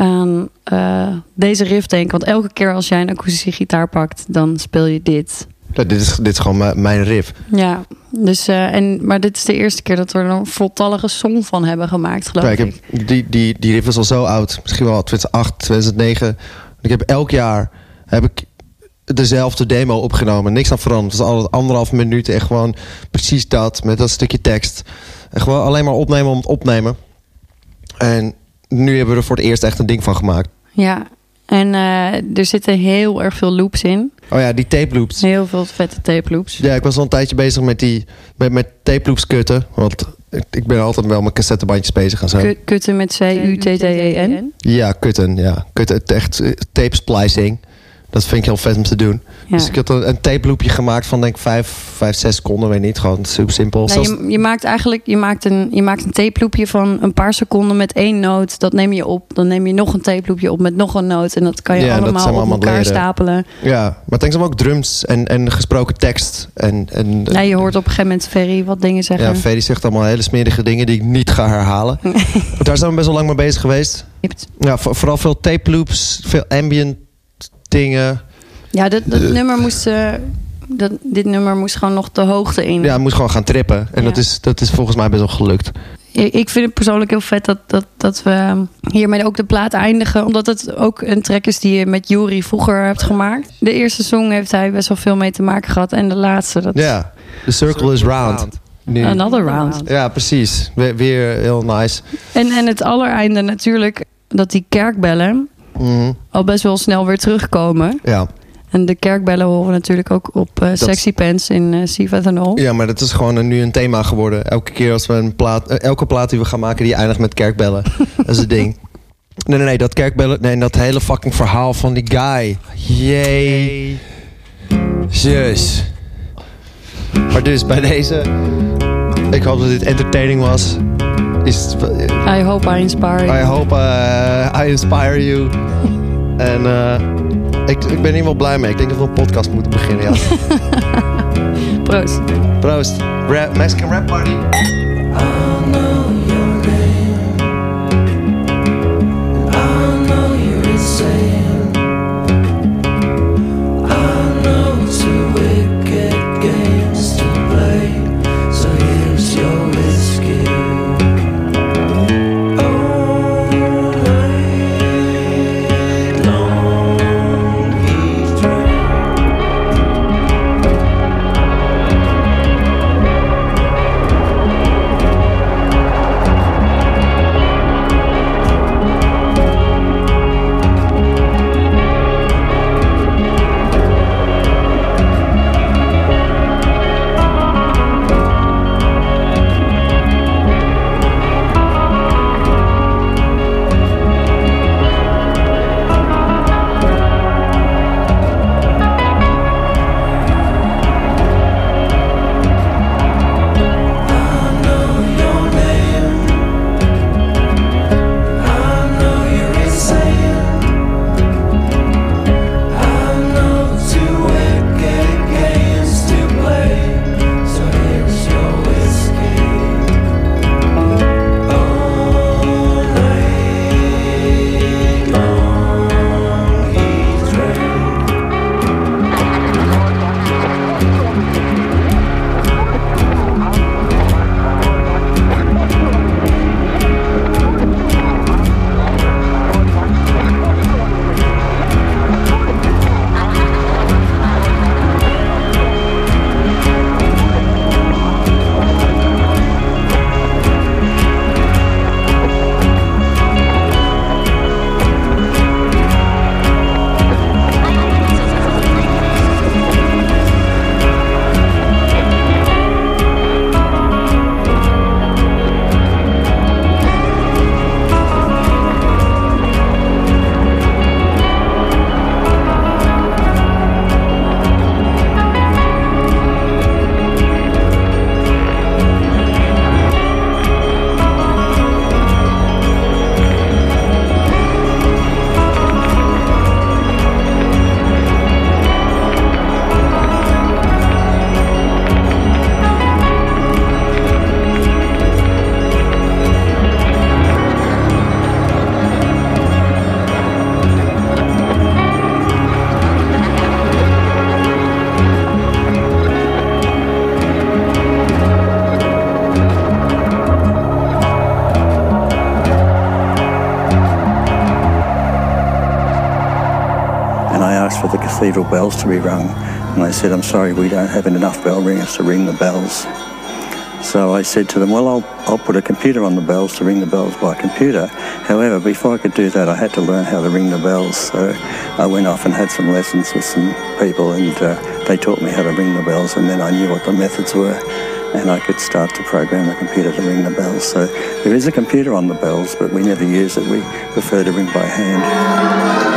aan eh, deze riff denken. Want elke keer als jij een akoestische gitaar pakt, dan speel je dit. Ja, dit, is, dit is gewoon mijn- riff. Ja, dus, eh, en, maar dit is de eerste keer dat we er een voltallige song van hebben gemaakt, geloof Kijk, ik. heb, die, die, die riff is al zo oud. Misschien wel 2008, 2009. Ik heb elk jaar heb ik dezelfde demo opgenomen. Niks aan veranderd. Het was altijd anderhalf minuut. Echt gewoon precies dat. Met dat stukje tekst. En gewoon alleen maar opnemen om het opnemen. En nu hebben we er voor het eerst echt een ding van gemaakt. Ja, en eh, er zitten heel erg veel loops in. Oh ja, die tape loops. Heel veel vette tape loops. Ja, ik was al een tijdje bezig met die met, met tape loops kutten. Want ik, ik ben altijd wel met cassettebandjes bezig en zo. Ku- Kutten met C-U-T-T-E-N. Ja, kutten. Ja. kutten echt eh, tape splicing. Dat vind ik heel vet om te doen. Ja. Dus ik had een, een tape loopje gemaakt van denk ik vijf, vijf, zes seconden. Weet niet. Gewoon super simpel. Nou, je, je maakt eigenlijk je maakt een, je maakt een tape loopje van een paar seconden met één noot. Dat neem je op. Dan neem je nog een tape loopje op met nog een noot. En dat kan je Ja, dat allemaal op allemaal elkaar leren. stapelen. ja, maar denk zijn ook drums en, en gesproken tekst. En, en, Ja, je hoort op een gegeven moment Ferry wat dingen zeggen. ja, Freddy zegt allemaal hele smerige dingen die ik niet ga herhalen. (laughs) Daar zijn we best wel lang mee bezig geweest. Ja, vo- vooral veel tape loops, veel ambient dingen. Ja, dat, dat Eh. nummer moest, eh, dat, dit nummer moest gewoon nog de hoogte in. Ja, ik moest gewoon gaan trippen. En Ja. dat, is, dat is volgens mij best wel gelukt. Ik ik vind het persoonlijk heel vet dat, dat, dat we hiermee ook de plaat eindigen. Omdat het ook een track is die je met Yuri vroeger hebt gemaakt. De eerste song heeft hij best wel veel mee te maken gehad. En de laatste, dat Ja, the circle is round. Nu. Another round. Ja, precies. Weer, weer heel nice. En, en het allereinde natuurlijk, dat die kerkbellen Mhm. al best wel snel weer terugkomen. Ja. En de kerkbellen horen natuurlijk ook op eh, Sexy Pants in uh, Sea Ethanol. ja, maar dat is gewoon een, nu een thema geworden. Elke keer als we een plaat, eh, elke plaat die we gaan maken, die eindigt met kerkbellen. (laughs) dat is het ding. Nee, nee, nee, dat kerkbellen, nee, dat hele fucking verhaal van die guy. Jee. Zus. Maar dus bij deze, ik hoop dat dit entertaining was. Is, I hope I inspire you. I hope uh, I inspire you. (laughs) En eh, ik, ik ben hier wel blij mee. Ik denk dat we een podcast moeten beginnen. Ja. (laughs) Proost. Proost. Rap, Mexican Rap Party. Cathedral bells to be rung, and they said, I'm sorry, we don't have enough bell ringers to ring the bells. So I said to them, well, I'll, I'll put a computer on the bells to ring the bells by computer. However, before I could do that, I had to learn how to ring the bells. So I went off and had some lessons with some people, and uh, they taught me how to ring the bells, and then I knew what the methods were, and I could start to program the computer to ring the bells. So there is a computer on the bells, but we never use it. We prefer to ring by hand.